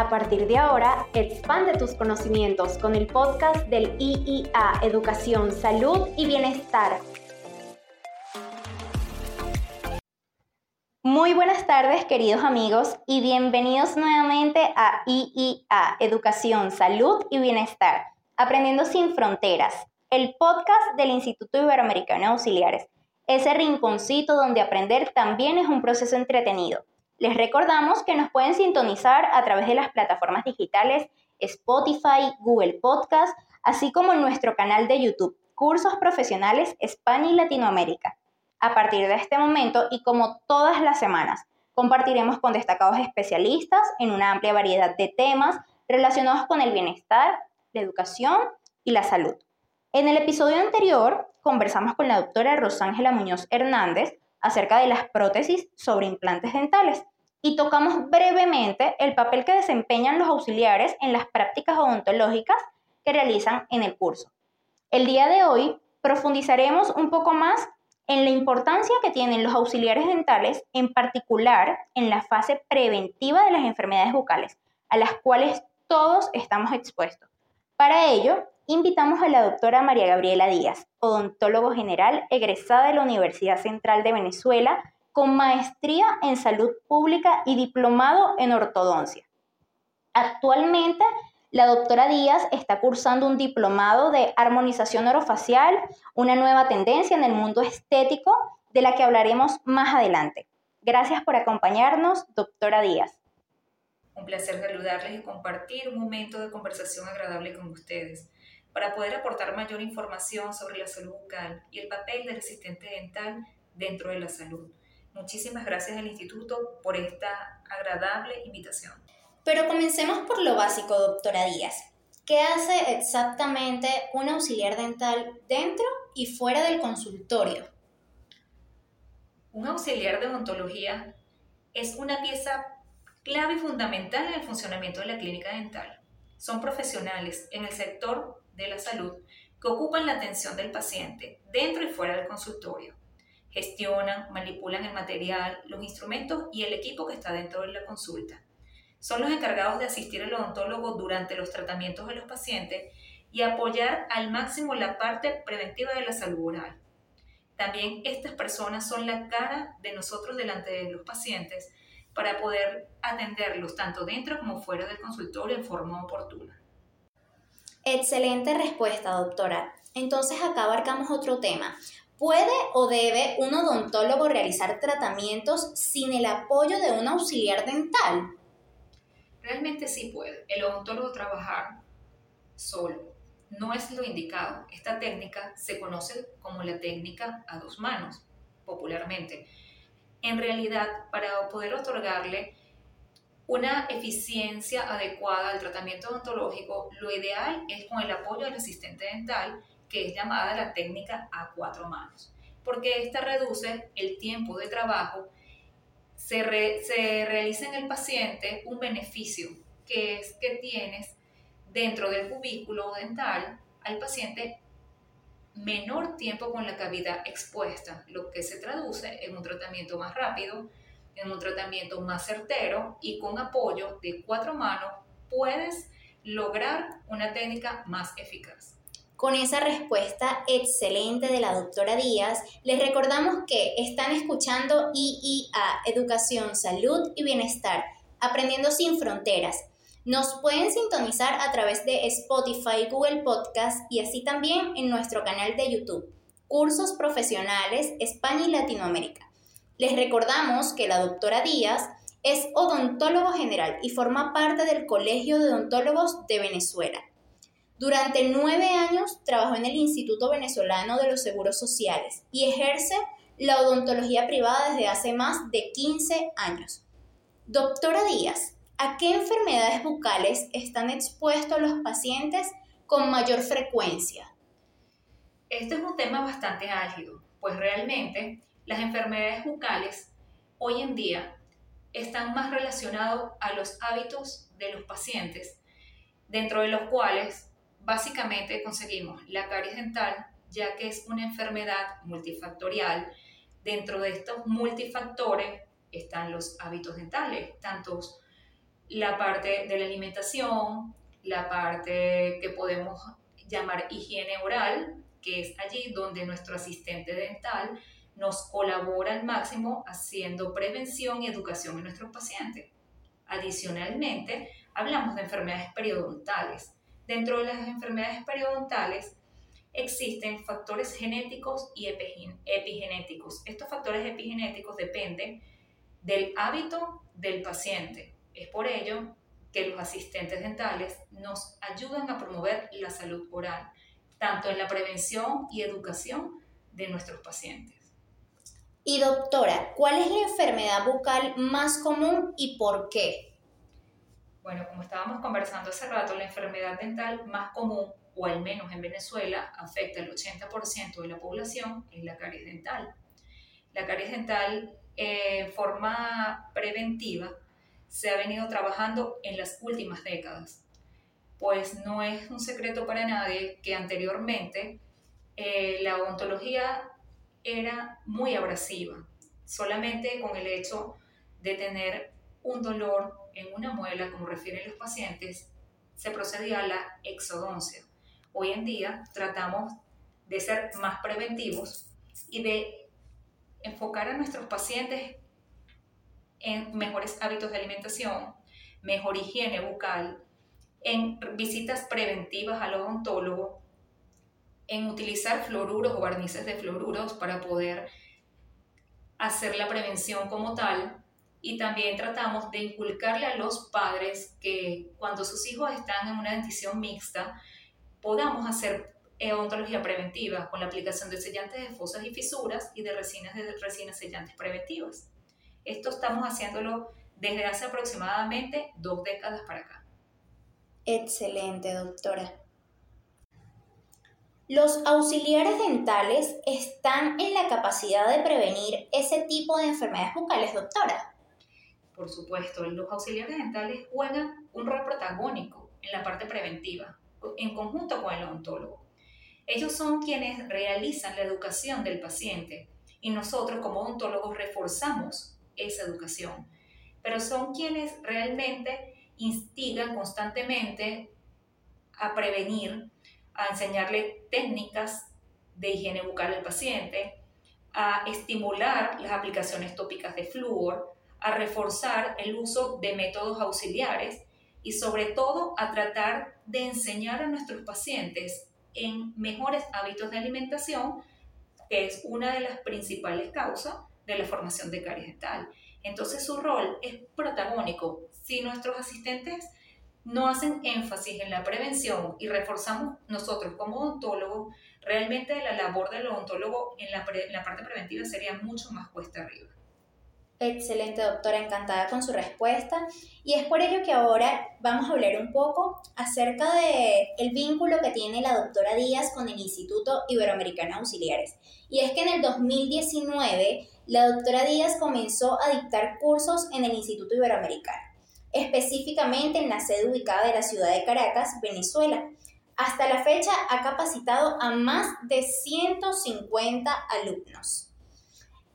A partir de ahora, expande tus conocimientos con el podcast del IIA Educación, Salud y Bienestar. Muy buenas tardes queridos amigos y bienvenidos nuevamente a IIA Educación, Salud y Bienestar, Aprendiendo sin Fronteras, el podcast del Instituto Iberoamericano de Auxiliares, ese rinconcito donde aprender también es un proceso entretenido les recordamos que nos pueden sintonizar a través de las plataformas digitales Spotify, Google Podcast, así como en nuestro canal de YouTube, Cursos Profesionales España y Latinoamérica. A partir de este momento y como todas las semanas, compartiremos con destacados especialistas en una amplia variedad de temas relacionados con el bienestar, la educación y la salud. En el episodio anterior conversamos con la doctora Rosángela Muñoz Hernández acerca de las prótesis sobre implantes dentales y tocamos brevemente el papel que desempeñan los auxiliares en las prácticas odontológicas que realizan en el curso. El día de hoy profundizaremos un poco más en la importancia que tienen los auxiliares dentales, en particular en la fase preventiva de las enfermedades bucales, a las cuales todos estamos expuestos. Para ello, invitamos a la doctora María Gabriela Díaz, odontólogo general egresada de la Universidad Central de Venezuela, con maestría en salud pública y diplomado en ortodoncia. Actualmente, la doctora Díaz está cursando un diplomado de armonización orofacial, una nueva tendencia en el mundo estético de la que hablaremos más adelante. Gracias por acompañarnos, doctora Díaz. Un placer saludarles y compartir un momento de conversación agradable con ustedes para poder aportar mayor información sobre la salud bucal y el papel del asistente dental dentro de la salud. Muchísimas gracias al Instituto por esta agradable invitación. Pero comencemos por lo básico, doctora Díaz. ¿Qué hace exactamente un auxiliar dental dentro y fuera del consultorio? Un auxiliar de odontología es una pieza clave y fundamental en el funcionamiento de la clínica dental. Son profesionales en el sector de la salud que ocupan la atención del paciente dentro y fuera del consultorio gestionan, manipulan el material, los instrumentos y el equipo que está dentro de la consulta. Son los encargados de asistir al odontólogo durante los tratamientos de los pacientes y apoyar al máximo la parte preventiva de la salud oral. También estas personas son la cara de nosotros delante de los pacientes para poder atenderlos tanto dentro como fuera del consultorio en forma oportuna. Excelente respuesta, doctora. Entonces acá abarcamos otro tema. ¿Puede o debe un odontólogo realizar tratamientos sin el apoyo de un auxiliar dental? Realmente sí puede. El odontólogo trabajar solo no es lo indicado. Esta técnica se conoce como la técnica a dos manos, popularmente. En realidad, para poder otorgarle una eficiencia adecuada al tratamiento odontológico, lo ideal es con el apoyo del asistente dental que es llamada la técnica a cuatro manos, porque esta reduce el tiempo de trabajo, se, se realiza en el paciente un beneficio, que es que tienes dentro del cubículo dental al paciente menor tiempo con la cavidad expuesta, lo que se traduce en un tratamiento más rápido, en un tratamiento más certero y con apoyo de cuatro manos puedes lograr una técnica más eficaz. Con esa respuesta excelente de la doctora Díaz, les recordamos que están escuchando IIA, Educación, Salud y Bienestar, Aprendiendo sin Fronteras. Nos pueden sintonizar a través de Spotify, Google Podcast y así también en nuestro canal de YouTube, Cursos Profesionales España y Latinoamérica. Les recordamos que la doctora Díaz es odontólogo general y forma parte del Colegio de Odontólogos de Venezuela. Durante nueve años trabajó en el Instituto Venezolano de los Seguros Sociales y ejerce la odontología privada desde hace más de 15 años. Doctora Díaz, ¿a qué enfermedades bucales están expuestos los pacientes con mayor frecuencia? Este es un tema bastante álgido, pues realmente las enfermedades bucales hoy en día están más relacionados a los hábitos de los pacientes, dentro de los cuales básicamente conseguimos la caries dental, ya que es una enfermedad multifactorial. Dentro de estos multifactores están los hábitos dentales, tanto la parte de la alimentación, la parte que podemos llamar higiene oral, que es allí donde nuestro asistente dental nos colabora al máximo haciendo prevención y educación en nuestros pacientes. Adicionalmente, hablamos de enfermedades periodontales. Dentro de las enfermedades periodontales existen factores genéticos y epigenéticos. Estos factores epigenéticos dependen del hábito del paciente. Es por ello que los asistentes dentales nos ayudan a promover la salud oral, tanto en la prevención y educación de nuestros pacientes. Y doctora, ¿cuál es la enfermedad bucal más común y por qué? Bueno, como estábamos conversando hace rato, la enfermedad dental más común, o al menos en Venezuela, afecta al 80% de la población, es la caries dental. La caries dental, en eh, forma preventiva, se ha venido trabajando en las últimas décadas. Pues no es un secreto para nadie que anteriormente eh, la odontología era muy abrasiva, solamente con el hecho de tener un dolor en una muela, como refieren los pacientes, se procedía a la exodoncia. Hoy en día tratamos de ser más preventivos y de enfocar a nuestros pacientes en mejores hábitos de alimentación, mejor higiene bucal, en visitas preventivas al odontólogo en utilizar fluoruros o barnices de fluoruros para poder hacer la prevención como tal. Y también tratamos de inculcarle a los padres que cuando sus hijos están en una dentición mixta, podamos hacer odontología preventiva con la aplicación de sellantes de fosas y fisuras y de resinas de resinas sellantes preventivas. Esto estamos haciéndolo desde hace aproximadamente dos décadas para acá. Excelente, doctora. Los auxiliares dentales están en la capacidad de prevenir ese tipo de enfermedades bucales, doctora. Por supuesto, los auxiliares dentales juegan un rol protagónico en la parte preventiva, en conjunto con el odontólogo. Ellos son quienes realizan la educación del paciente y nosotros como odontólogos reforzamos esa educación, pero son quienes realmente instigan constantemente a prevenir a enseñarle técnicas de higiene bucal al paciente, a estimular las aplicaciones tópicas de flúor, a reforzar el uso de métodos auxiliares y sobre todo a tratar de enseñar a nuestros pacientes en mejores hábitos de alimentación, que es una de las principales causas de la formación de caries dental. Entonces su rol es protagónico. Si nuestros asistentes no hacen énfasis en la prevención y reforzamos nosotros como odontólogos, realmente la labor del odontólogo en la, la parte preventiva sería mucho más cuesta arriba. Excelente, doctora, encantada con su respuesta. Y es por ello que ahora vamos a hablar un poco acerca de el vínculo que tiene la doctora Díaz con el Instituto Iberoamericano Auxiliares. Y es que en el 2019 la doctora Díaz comenzó a dictar cursos en el Instituto Iberoamericano específicamente en la sede ubicada de la ciudad de Caracas, Venezuela. Hasta la fecha ha capacitado a más de 150 alumnos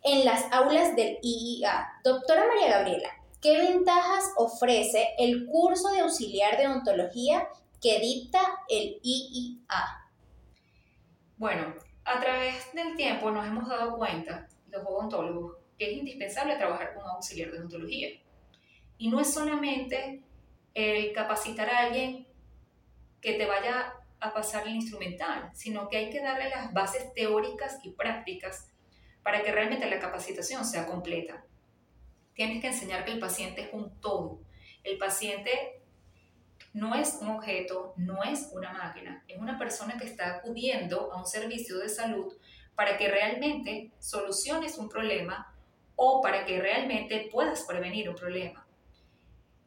en las aulas del IIA. Doctora María Gabriela, ¿qué ventajas ofrece el curso de auxiliar de odontología que dicta el IIA? Bueno, a través del tiempo nos hemos dado cuenta, los odontólogos, que es indispensable trabajar con auxiliar de odontología y no es solamente el capacitar a alguien que te vaya a pasar el instrumental, sino que hay que darle las bases teóricas y prácticas para que realmente la capacitación sea completa. Tienes que enseñar que el paciente es un todo. El paciente no es un objeto, no es una máquina, es una persona que está acudiendo a un servicio de salud para que realmente soluciones un problema o para que realmente puedas prevenir un problema.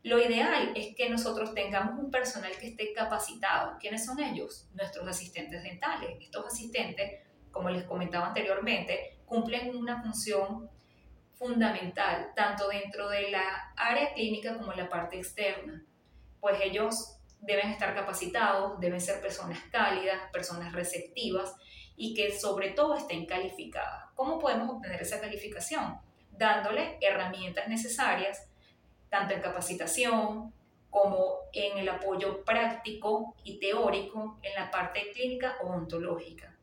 Lo ideal es que nosotros tengamos un personal que esté capacitado. ¿Quiénes son ellos? Nuestros asistentes dentales. Estos asistentes, como les comentaba anteriormente, cumplen una función fundamental, tanto dentro de la área clínica como en la parte externa. Pues ellos deben estar capacitados, deben ser personas cálidas, personas receptivas y que sobre todo estén calificadas. ¿Cómo podemos obtener esa calificación? Dándole herramientas necesarias tanto en capacitación como en el apoyo práctico y teórico en la parte clínica o ontológica.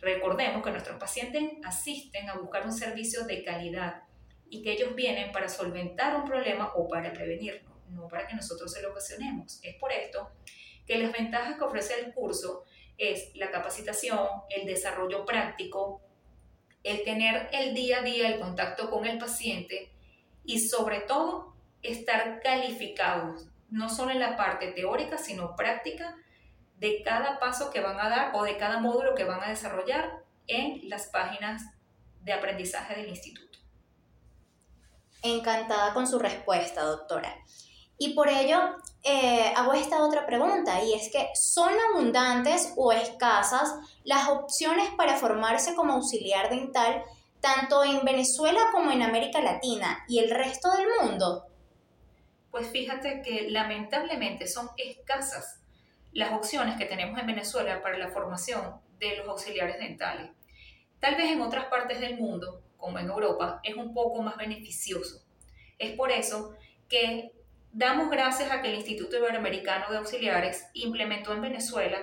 Recordemos que nuestros pacientes asisten a buscar un servicio de calidad y que ellos vienen para solventar un problema o para prevenirlo, no para que nosotros se lo ocasionemos. Es por esto que las ventajas que ofrece el curso es la capacitación, el desarrollo práctico, el tener el día a día el contacto con el paciente y sobre todo estar calificados, no solo en la parte teórica, sino práctica de cada paso que van a dar o de cada módulo que van a desarrollar en las páginas de aprendizaje del instituto. Encantada con su respuesta, doctora. Y por ello eh, hago esta otra pregunta, y es que ¿son abundantes o escasas las opciones para formarse como auxiliar dental tanto en Venezuela como en América Latina y el resto del mundo? Pues fíjate que lamentablemente son escasas las opciones que tenemos en Venezuela para la formación de los auxiliares dentales. Tal vez en otras partes del mundo, como en Europa, es un poco más beneficioso. Es por eso que damos gracias a que el Instituto Iberoamericano de Auxiliares implementó en Venezuela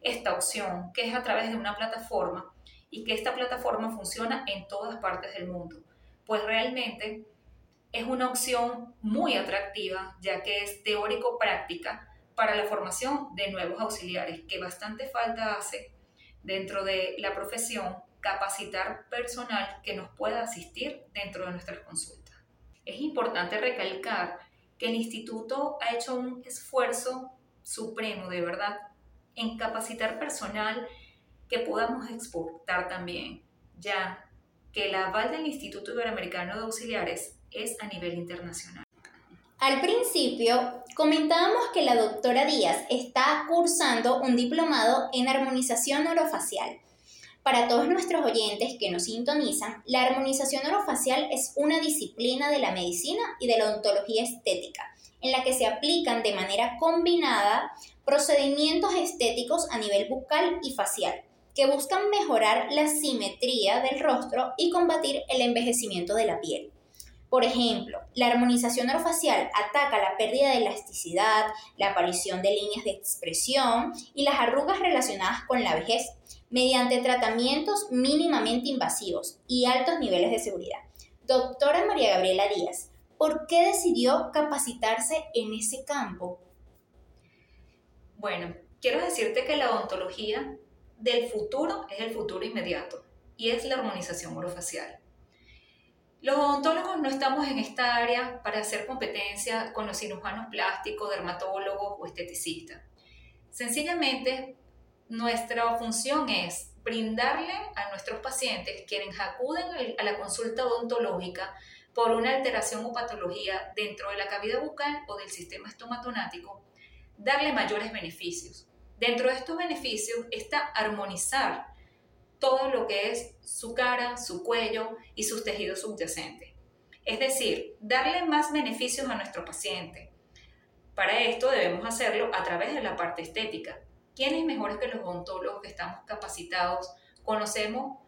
esta opción, que es a través de una plataforma y que esta plataforma funciona en todas partes del mundo. Pues realmente es una opción muy atractiva, ya que es teórico-práctica para la formación de nuevos auxiliares, que bastante falta hace dentro de la profesión capacitar personal que nos pueda asistir dentro de nuestras consultas. Es importante recalcar que el instituto ha hecho un esfuerzo supremo, de verdad, en capacitar personal que podamos exportar también, ya que el aval del Instituto Iberoamericano de Auxiliares es a nivel internacional. Al principio, comentábamos que la doctora Díaz está cursando un diplomado en armonización orofacial. Para todos nuestros oyentes que nos sintonizan, la armonización orofacial es una disciplina de la medicina y de la odontología estética, en la que se aplican de manera combinada procedimientos estéticos a nivel bucal y facial, que buscan mejorar la simetría del rostro y combatir el envejecimiento de la piel. Por ejemplo, la armonización orofacial ataca la pérdida de elasticidad, la aparición de líneas de expresión y las arrugas relacionadas con la vejez mediante tratamientos mínimamente invasivos y altos niveles de seguridad. Doctora María Gabriela Díaz, ¿por qué decidió capacitarse en ese campo? Bueno, quiero decirte que la odontología del futuro es el futuro inmediato y es la armonización orofacial. Los odontólogos no estamos en esta área para hacer competencia con los cirujanos plásticos, dermatólogos o esteticistas. Sencillamente, nuestra función es brindarle a nuestros pacientes, quienes acuden a la consulta odontológica por una alteración o patología dentro de la cavidad bucal o del sistema estomatonático, darle mayores beneficios. Dentro de estos beneficios está armonizar todo lo que es su cara, su cuello y sus tejidos subyacentes. Es decir, darle más beneficios a nuestro paciente. Para esto debemos hacerlo a través de la parte estética. ¿Quiénes mejores que los odontólogos que estamos capacitados? Conocemos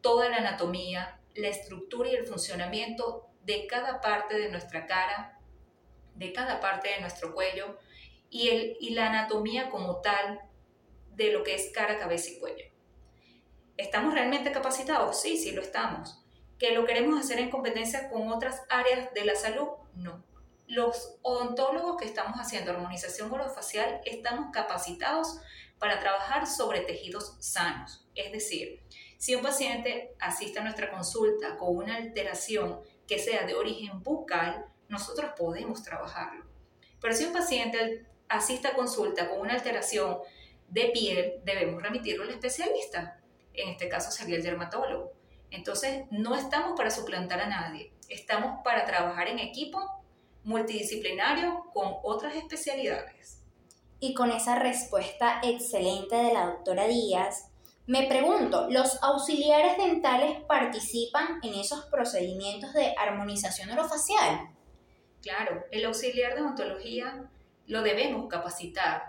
toda la anatomía, la estructura y el funcionamiento de cada parte de nuestra cara, de cada parte de nuestro cuello y, el, y la anatomía como tal de lo que es cara, cabeza y cuello. ¿Estamos realmente capacitados? Sí, sí lo estamos. ¿Que lo queremos hacer en competencia con otras áreas de la salud? No. Los odontólogos que estamos haciendo armonización orofacial estamos capacitados para trabajar sobre tejidos sanos. Es decir, si un paciente asiste a nuestra consulta con una alteración que sea de origen bucal, nosotros podemos trabajarlo. Pero si un paciente asiste a consulta con una alteración de piel, debemos remitirlo al especialista en este caso sería el dermatólogo. Entonces, no estamos para suplantar a nadie, estamos para trabajar en equipo multidisciplinario con otras especialidades. Y con esa respuesta excelente de la doctora Díaz, me pregunto, ¿los auxiliares dentales participan en esos procedimientos de armonización orofacial? Claro, el auxiliar de odontología lo debemos capacitar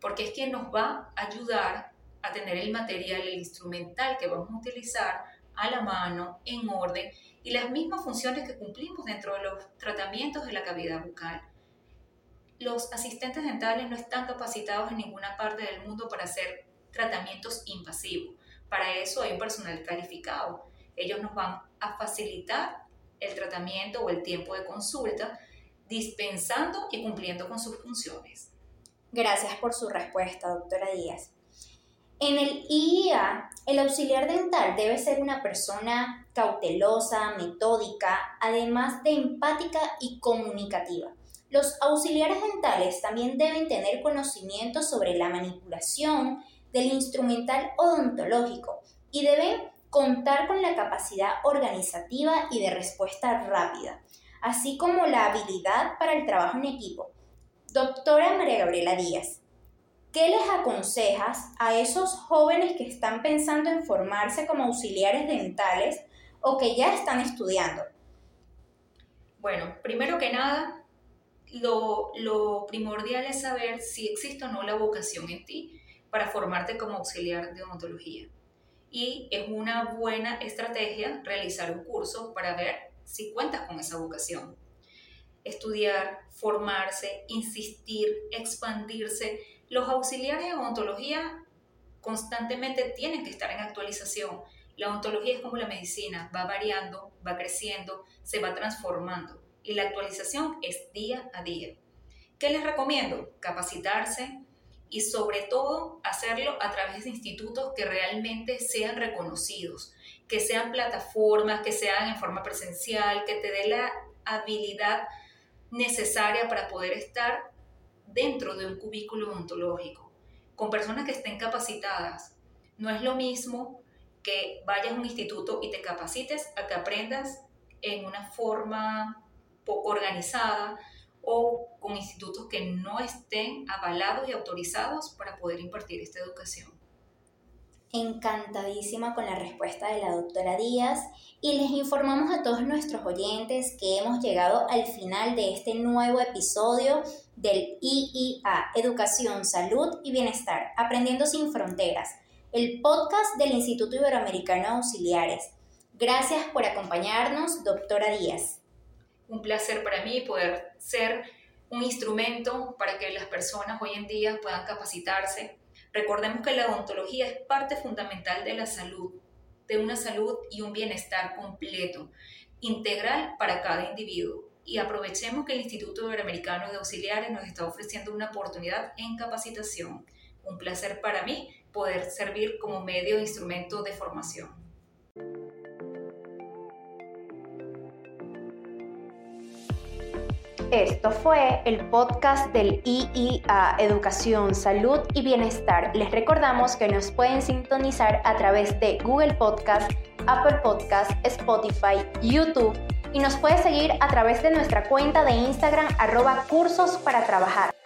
porque es quien nos va a ayudar tener el material, el instrumental que vamos a utilizar a la mano, en orden, y las mismas funciones que cumplimos dentro de los tratamientos de la cavidad bucal. Los asistentes dentales no están capacitados en ninguna parte del mundo para hacer tratamientos invasivos. Para eso hay un personal calificado. Ellos nos van a facilitar el tratamiento o el tiempo de consulta, dispensando y cumpliendo con sus funciones. Gracias por su respuesta, doctora Díaz. En el IIA, el auxiliar dental debe ser una persona cautelosa, metódica, además de empática y comunicativa. Los auxiliares dentales también deben tener conocimiento sobre la manipulación del instrumental odontológico y deben contar con la capacidad organizativa y de respuesta rápida, así como la habilidad para el trabajo en equipo. Doctora María Gabriela Díaz, ¿Qué les aconsejas a esos jóvenes que están pensando en formarse como auxiliares dentales o que ya están estudiando? Bueno, primero que nada, lo, primordial es saber si existe o no la vocación en ti para formarte como auxiliar de odontología. Y es una buena estrategia realizar un curso para ver si cuentas con esa vocación. Estudiar, formarse, insistir, expandirse, los auxiliares de odontología constantemente tienen que estar en actualización. La odontología es como la medicina, va variando, va creciendo, se va transformando y la actualización es día a día. ¿Qué les recomiendo? Capacitarse y sobre todo hacerlo a través de institutos que realmente sean reconocidos, que sean plataformas, que sean en forma presencial, que te dé la habilidad necesaria para poder estar dentro de un cubículo odontológico, con personas que estén capacitadas. No es lo mismo que vayas a un instituto y te capacites a que aprendas en una forma poco organizada o con institutos que no estén avalados y autorizados para poder impartir esta educación encantadísima con la respuesta de la doctora Díaz y les informamos a todos nuestros oyentes que hemos llegado al final de este nuevo episodio del IIA, Educación, Salud y Bienestar, Aprendiendo sin Fronteras, el podcast del Instituto Iberoamericano de Auxiliares. Gracias por acompañarnos, doctora Díaz. Un placer para mí poder ser un instrumento para que las personas hoy en día puedan capacitarse Recordemos que la odontología es parte fundamental de la salud, de una salud y un bienestar completo, integral para cada individuo. Y aprovechemos que el Instituto Iberoamericano de Auxiliares nos está ofreciendo una oportunidad en capacitación. Un placer para mí poder servir como medio e instrumento de formación. Esto fue el podcast del IIA Educación, Salud y Bienestar. Les recordamos que nos pueden sintonizar a través de Google Podcast, Apple Podcast, Spotify, YouTube y nos puede seguir a través de nuestra cuenta de Instagram arroba cursos para trabajar.